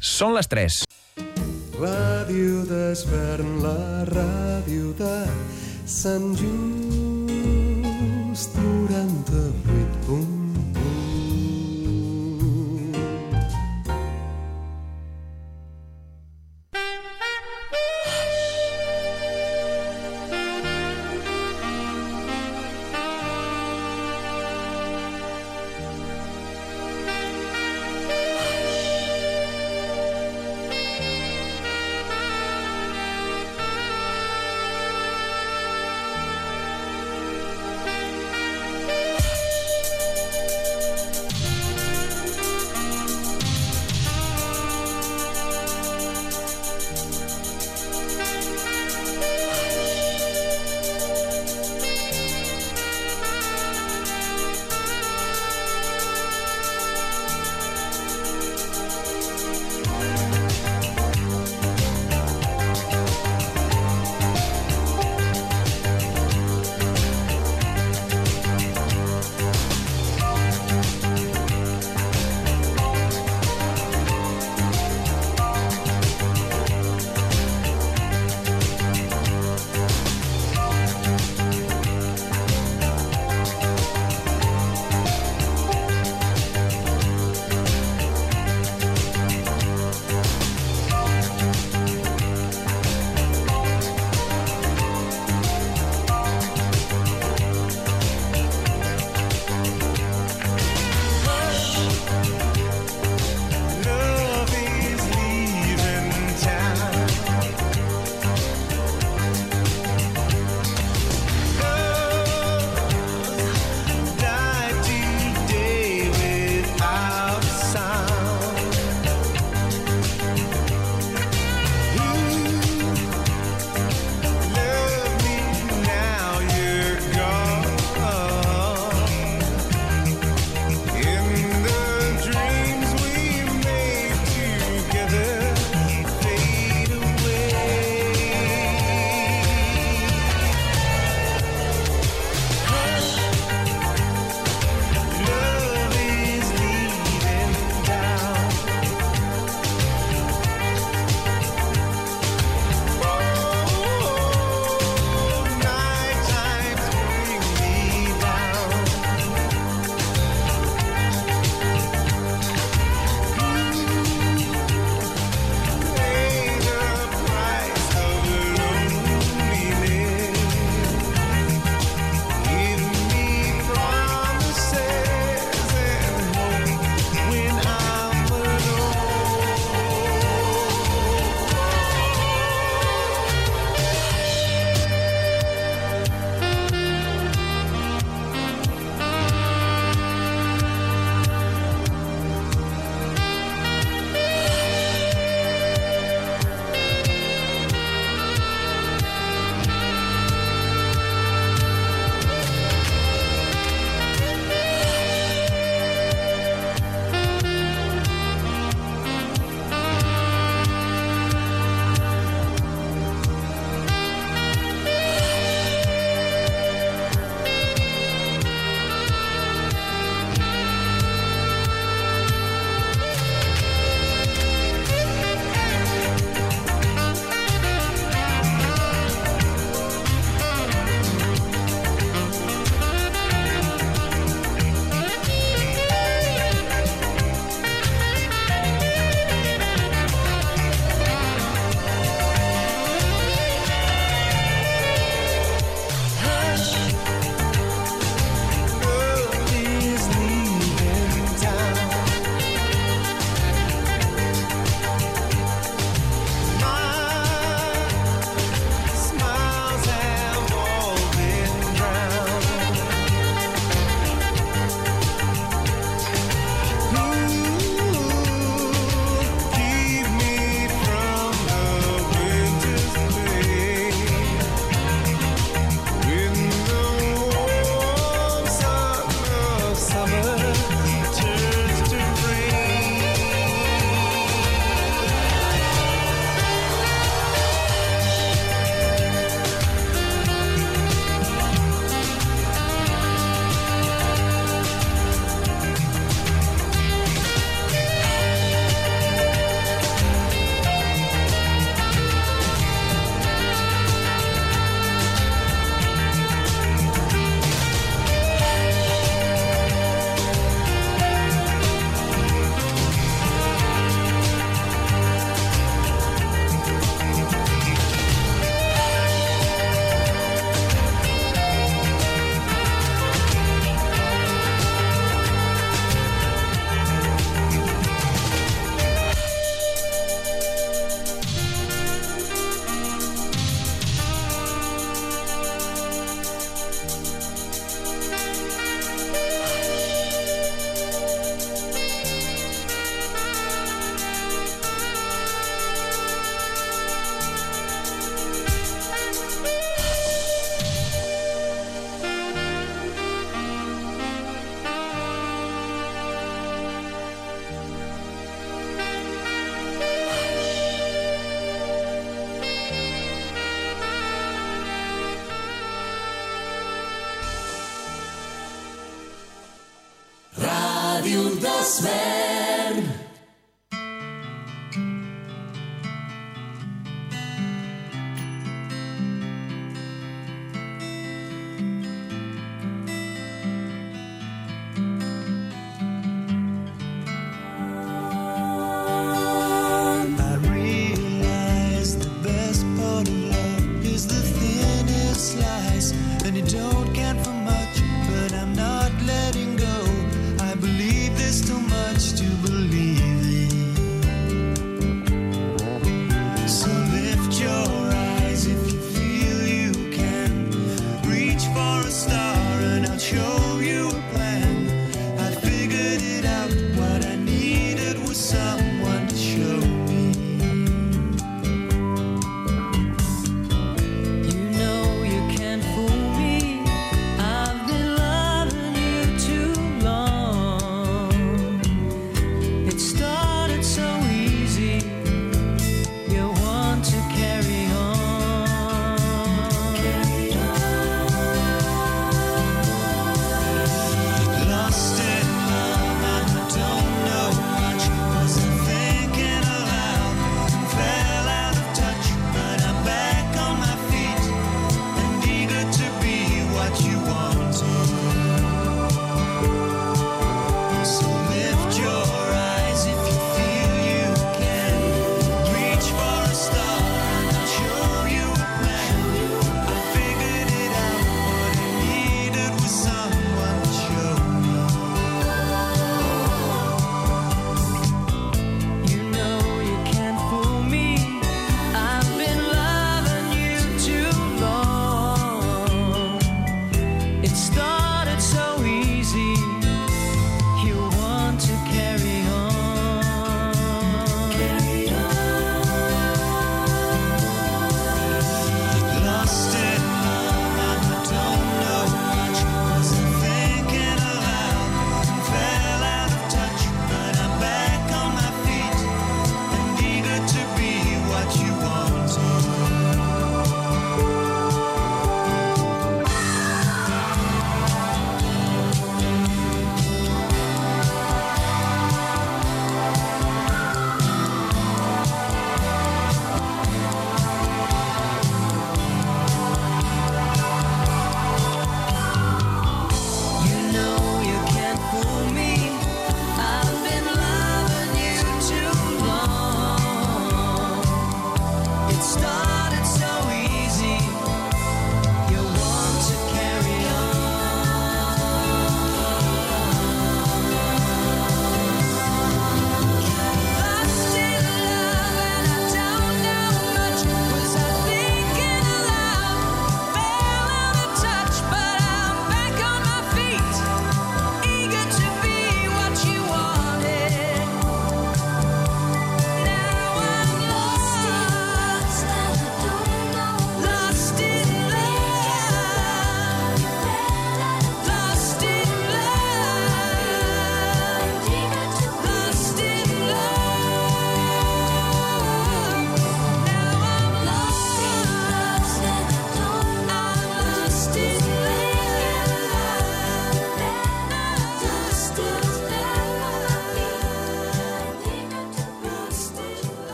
Són les 3. Ràdio d'Esvern, la ràdio de Sant Just 98.1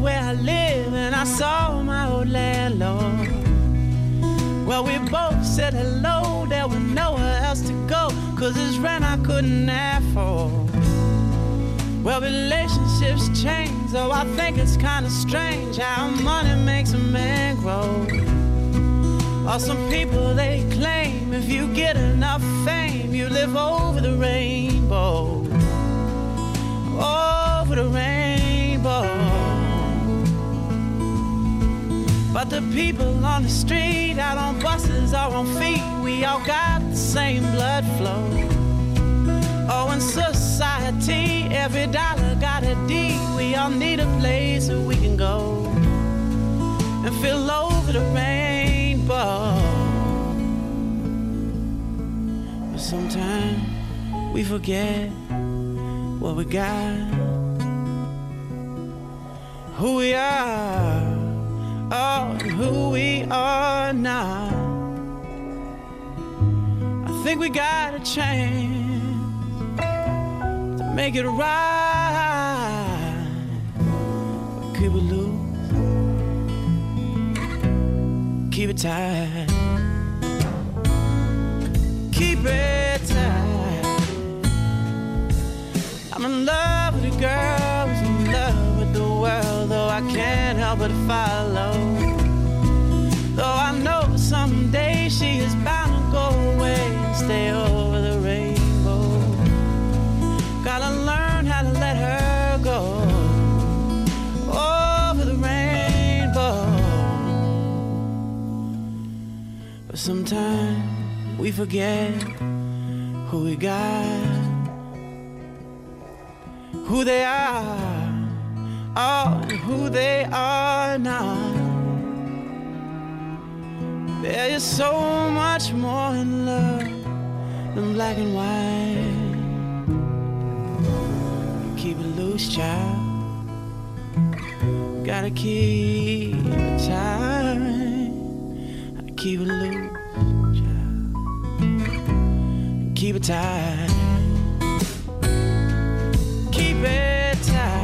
where I live and I saw my old landlord. Well, we both said hello, there was nowhere else to go, cause his rent I couldn't afford. Well, relationships change, so I think it's kinda strange how money makes a man grow. Or some people they claim if you get enough fame, you live over But the people on the street, out on buses or on feet, we all got the same blood flow. Oh, in society, every dollar got a D. We all need a place where we can go. and feel over the rainbow. But sometimes we forget what we got, who we are, oh, who we are now. I think we got a chance to make it right, but keep it loose, keep it tight, keep it tight. I'm in love with a girl I can't help but follow. Though I know someday she is bound to go away and stay over the rainbow. Gotta learn how to let her go over the rainbow. But sometimes we forget who we got who they are, and who they are not. There is so much more in love than black and white. Keep it loose, child. Gotta keep it tight. Keep it loose, child. Keep it tight keep it tight.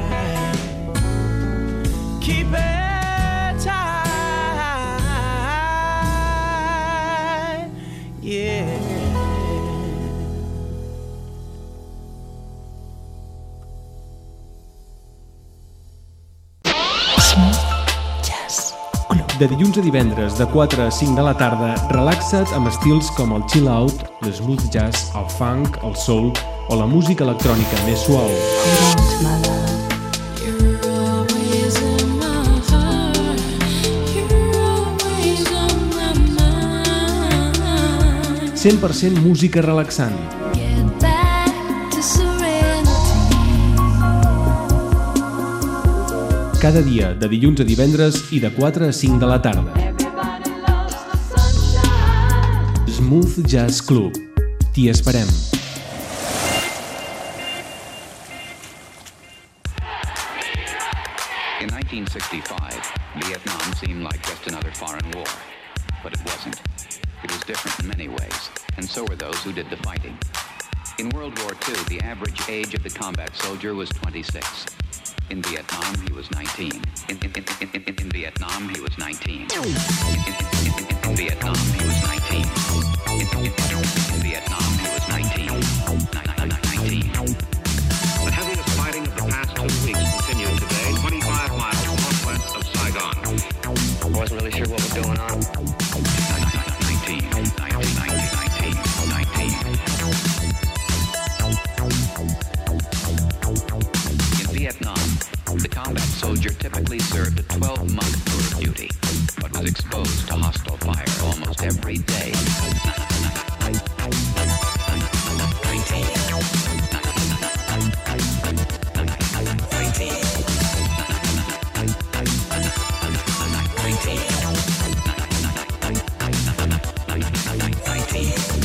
De dilluns a divendres, de 4 a 5 de la tarda, relaxa't amb estils com el chill out, l'smooth jazz, el funk, el soul o la música electrònica més suau. You're always in my heart. Cada dia, de dilluns a divendres i de 4 a 5 de la tarda. Smooth Jazz Club. T'hi esperem. In 1965, Vietnam seemed like just another foreign war. But it wasn't. It was different in many ways, and so were those who did the fighting. In World War II, the average age of the combat soldier was 26. In Vietnam, he was 19. In, in, in, in, in, in Vietnam, he was 19. In, in, in, in, in Vietnam, he was 19. In, in, in, in Vietnam, he was 19. Ni- ni- 19. The heaviest fighting of the past two weeks continued today, 25 miles northwest of Saigon. I wasn't really sure what was going on. Combat soldier typically served a 12-month tour of duty, but was exposed to hostile fire almost every day. 19. In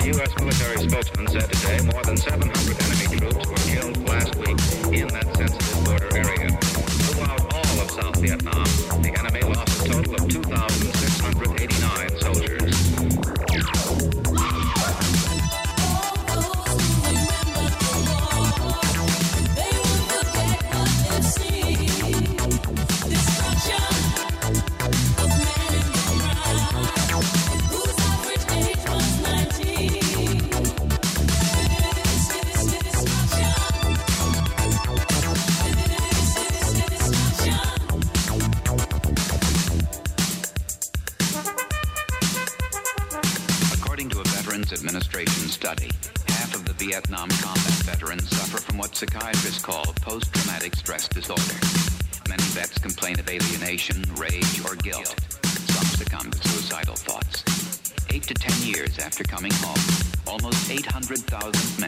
a U.S. military spokesman said today more than 700 enemy troops were killed last week in that sensitive border area. Throughout all of South Vietnam, the enemy lost a total of 2,689 soldiers. Psychiatrists call post-traumatic stress disorder. Many vets complain of alienation, rage, or guilt. Some succumb to suicidal thoughts. Eight to ten years after coming home, almost 800,000 men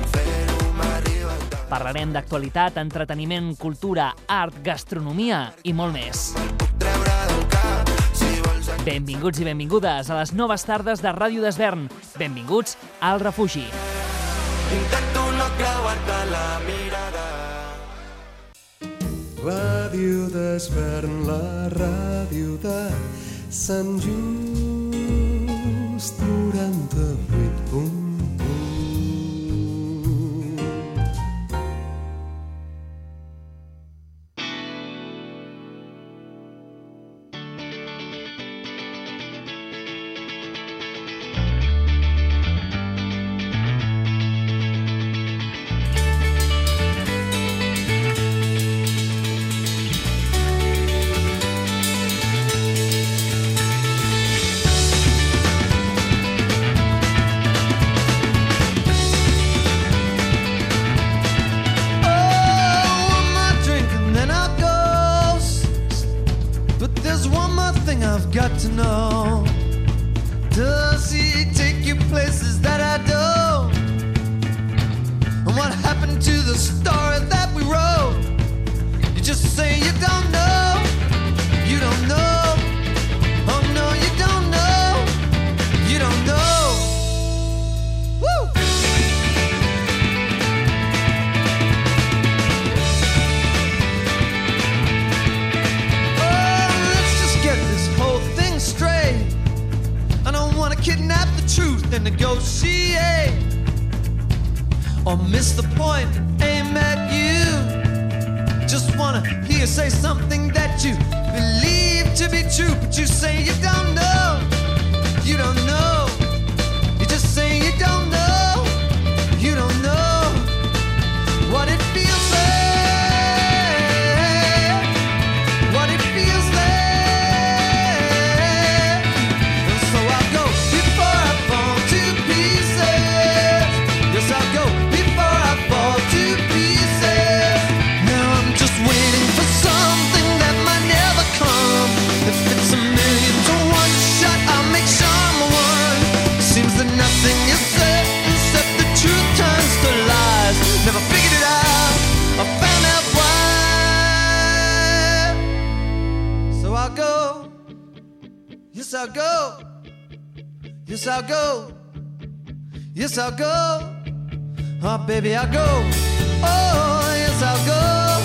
Parlarem d'actualitat, entreteniment, cultura, art, gastronomia i molt més. Benvinguts i benvingudes a les noves tardes de Ràdio d'Esvern. Benvinguts al refugi. Intento no creuar-te la mirada. Ràdio d'Esvern, la ràdio de Sant Just to negotiate or miss the point Aim at you. Just wanna hear you say something that you believe to be true, but you say you don't know. You don't know. Yes, I'll go. Yes, I'll go. Oh, baby, I'll go. Oh, yes, I'll go.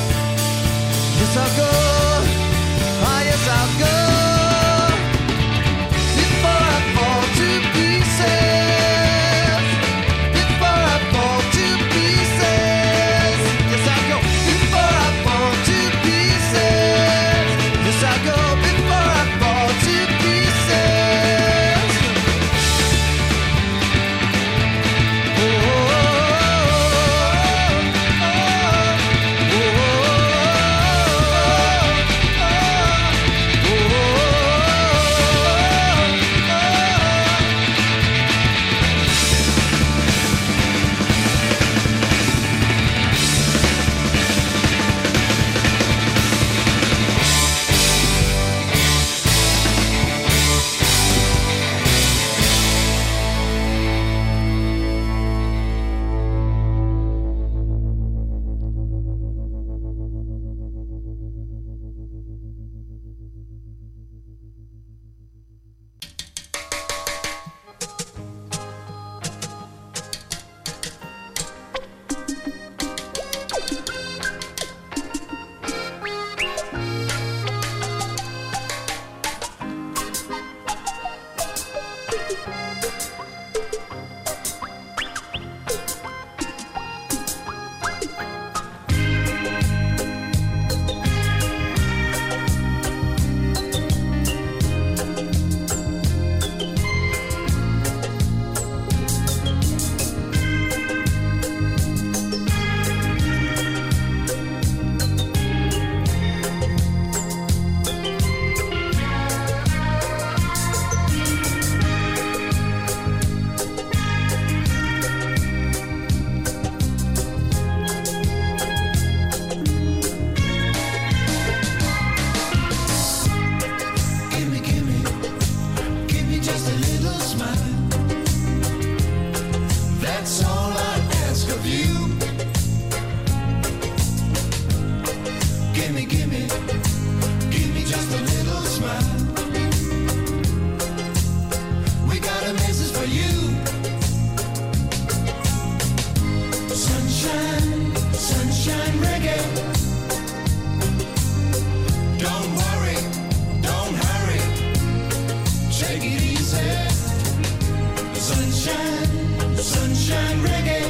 Yes, I'll go. Ah, oh, yes, I'll go. Sunshine reggae.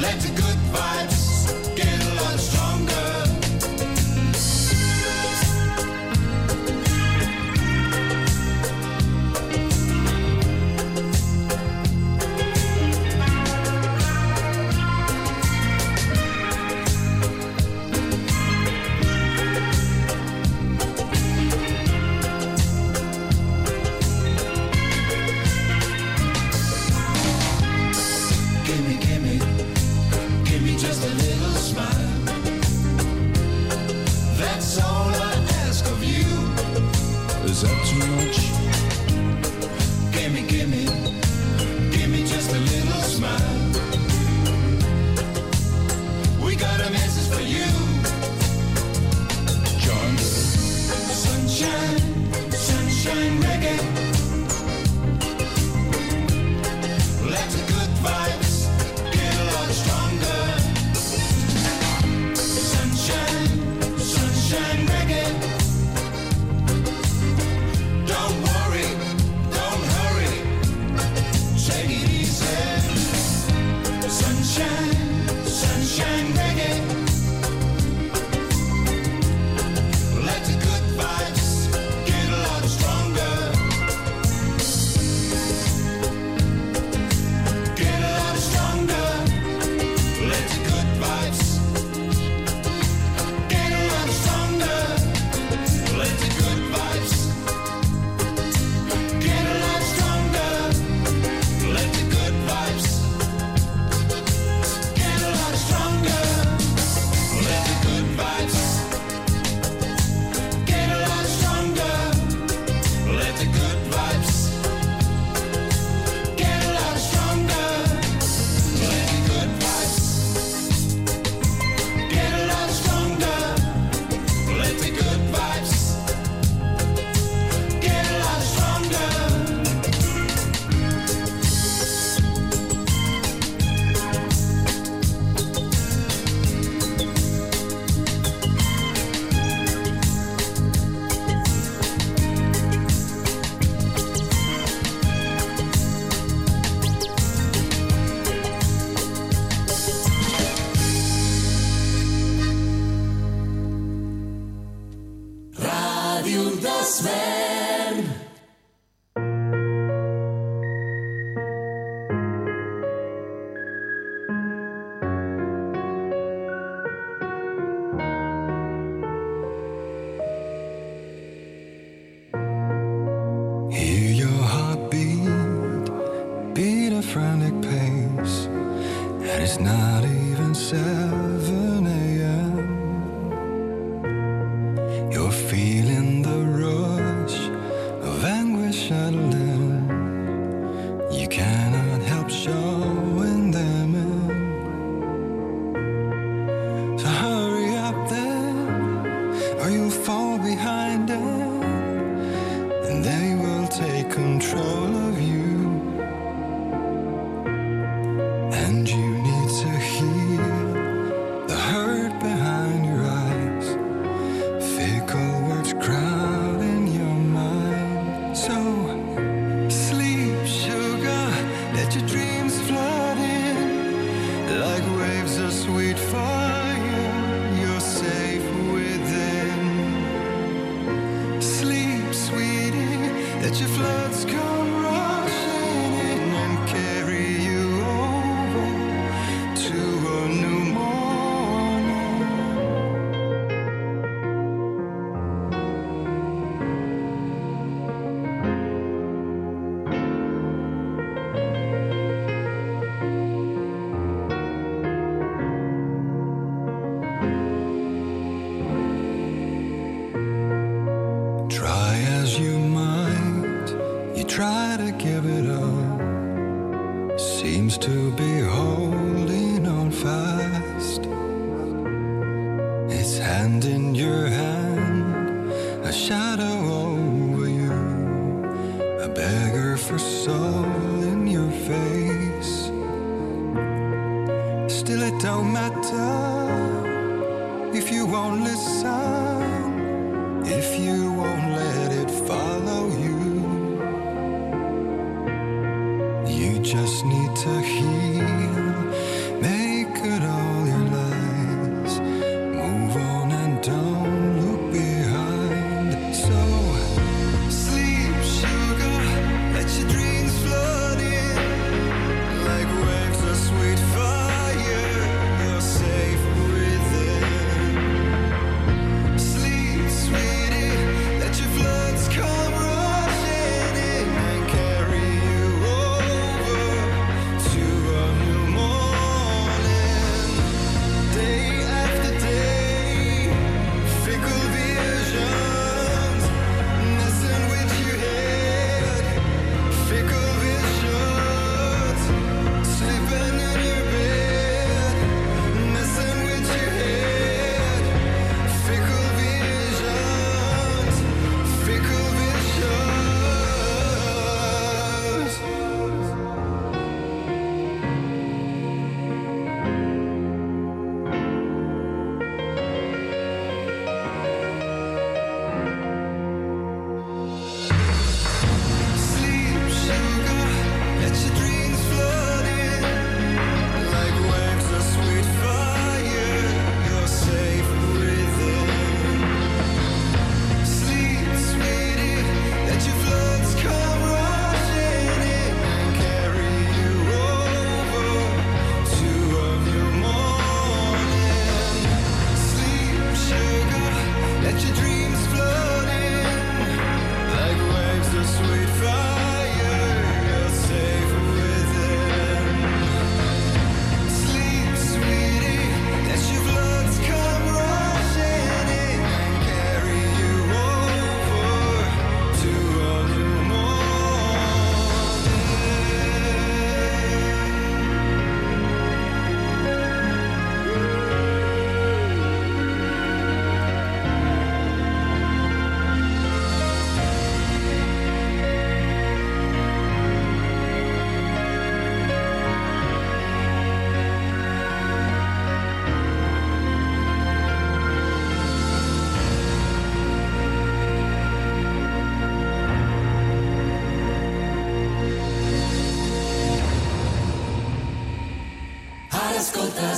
Let the good vibes.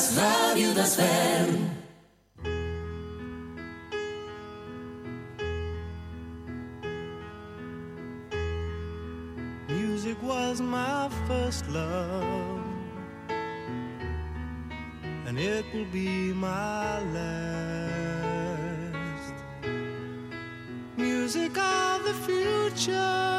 Das Radio, das Music was my first love, and it will be my last. Music of the future.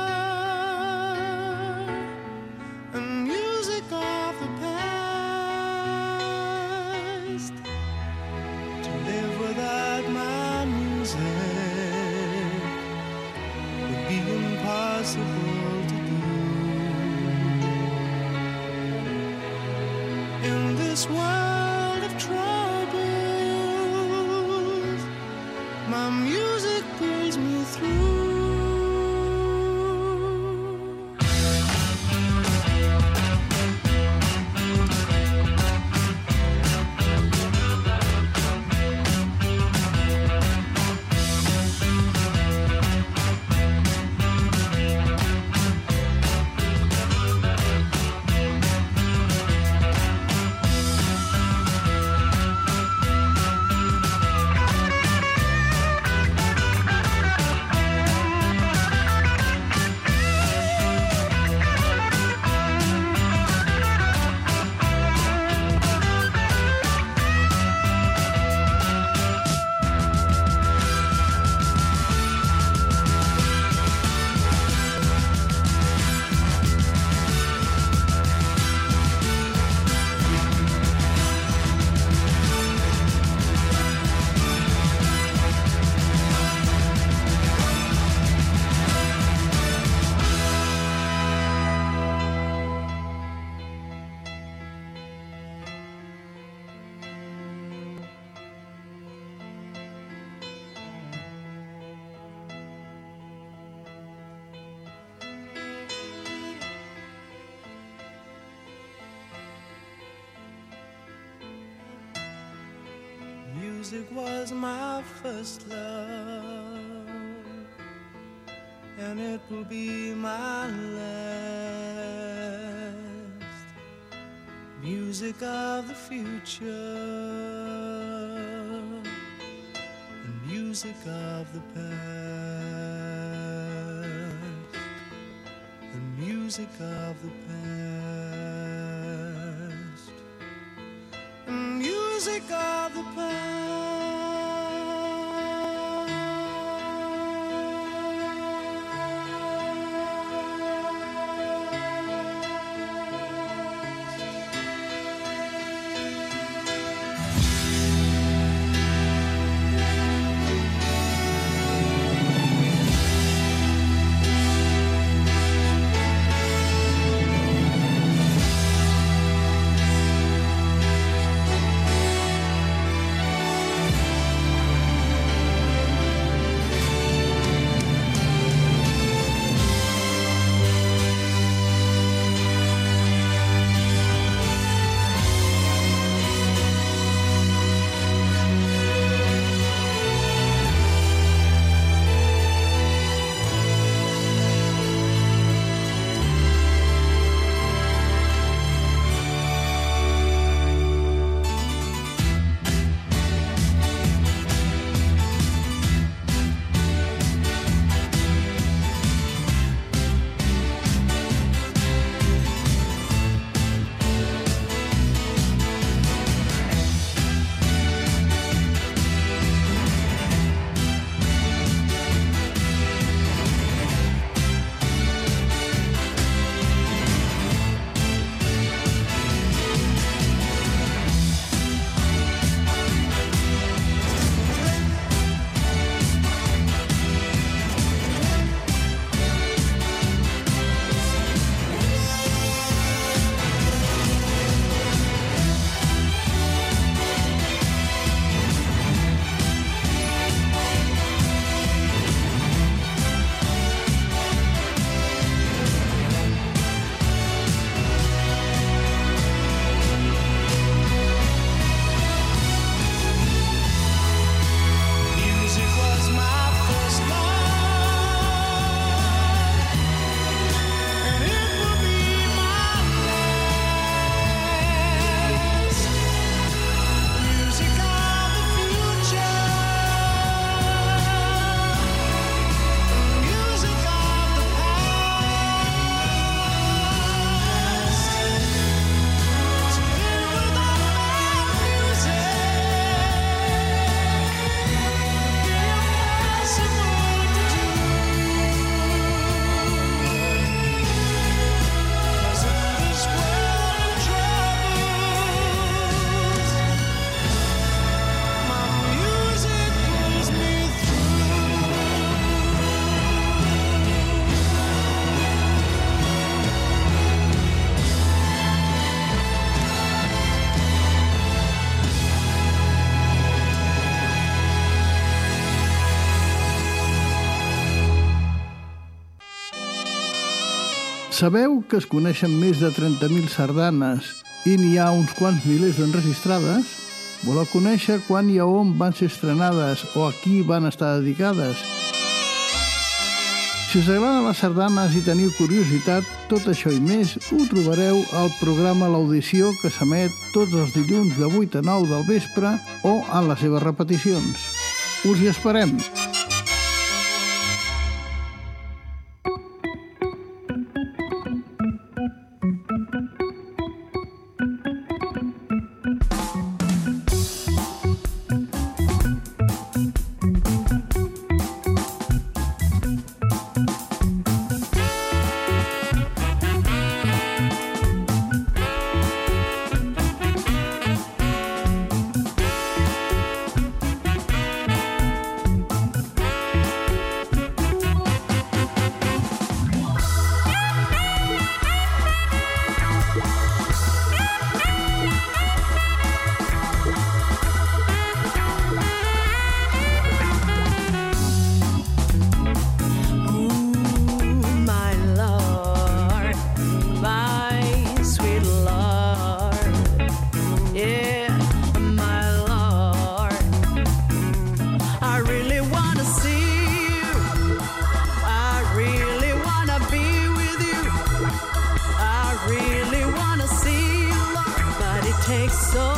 Music was my first love, and it will be my last. Music of the future, and music of the past, and music of the past, and music of the Sabeu que es coneixen més de 30.000 sardanes i n'hi ha uns quants milers d'enregistrades? Voleu conèixer quan i a on van ser estrenades o a qui van estar dedicades? Si us agraden les sardanes i teniu curiositat, tot això i més ho trobareu al programa L'Audició que s'emet tots els dilluns de 8 a 9 del vespre o en les seves repeticions. Us hi esperem! So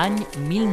Any 1900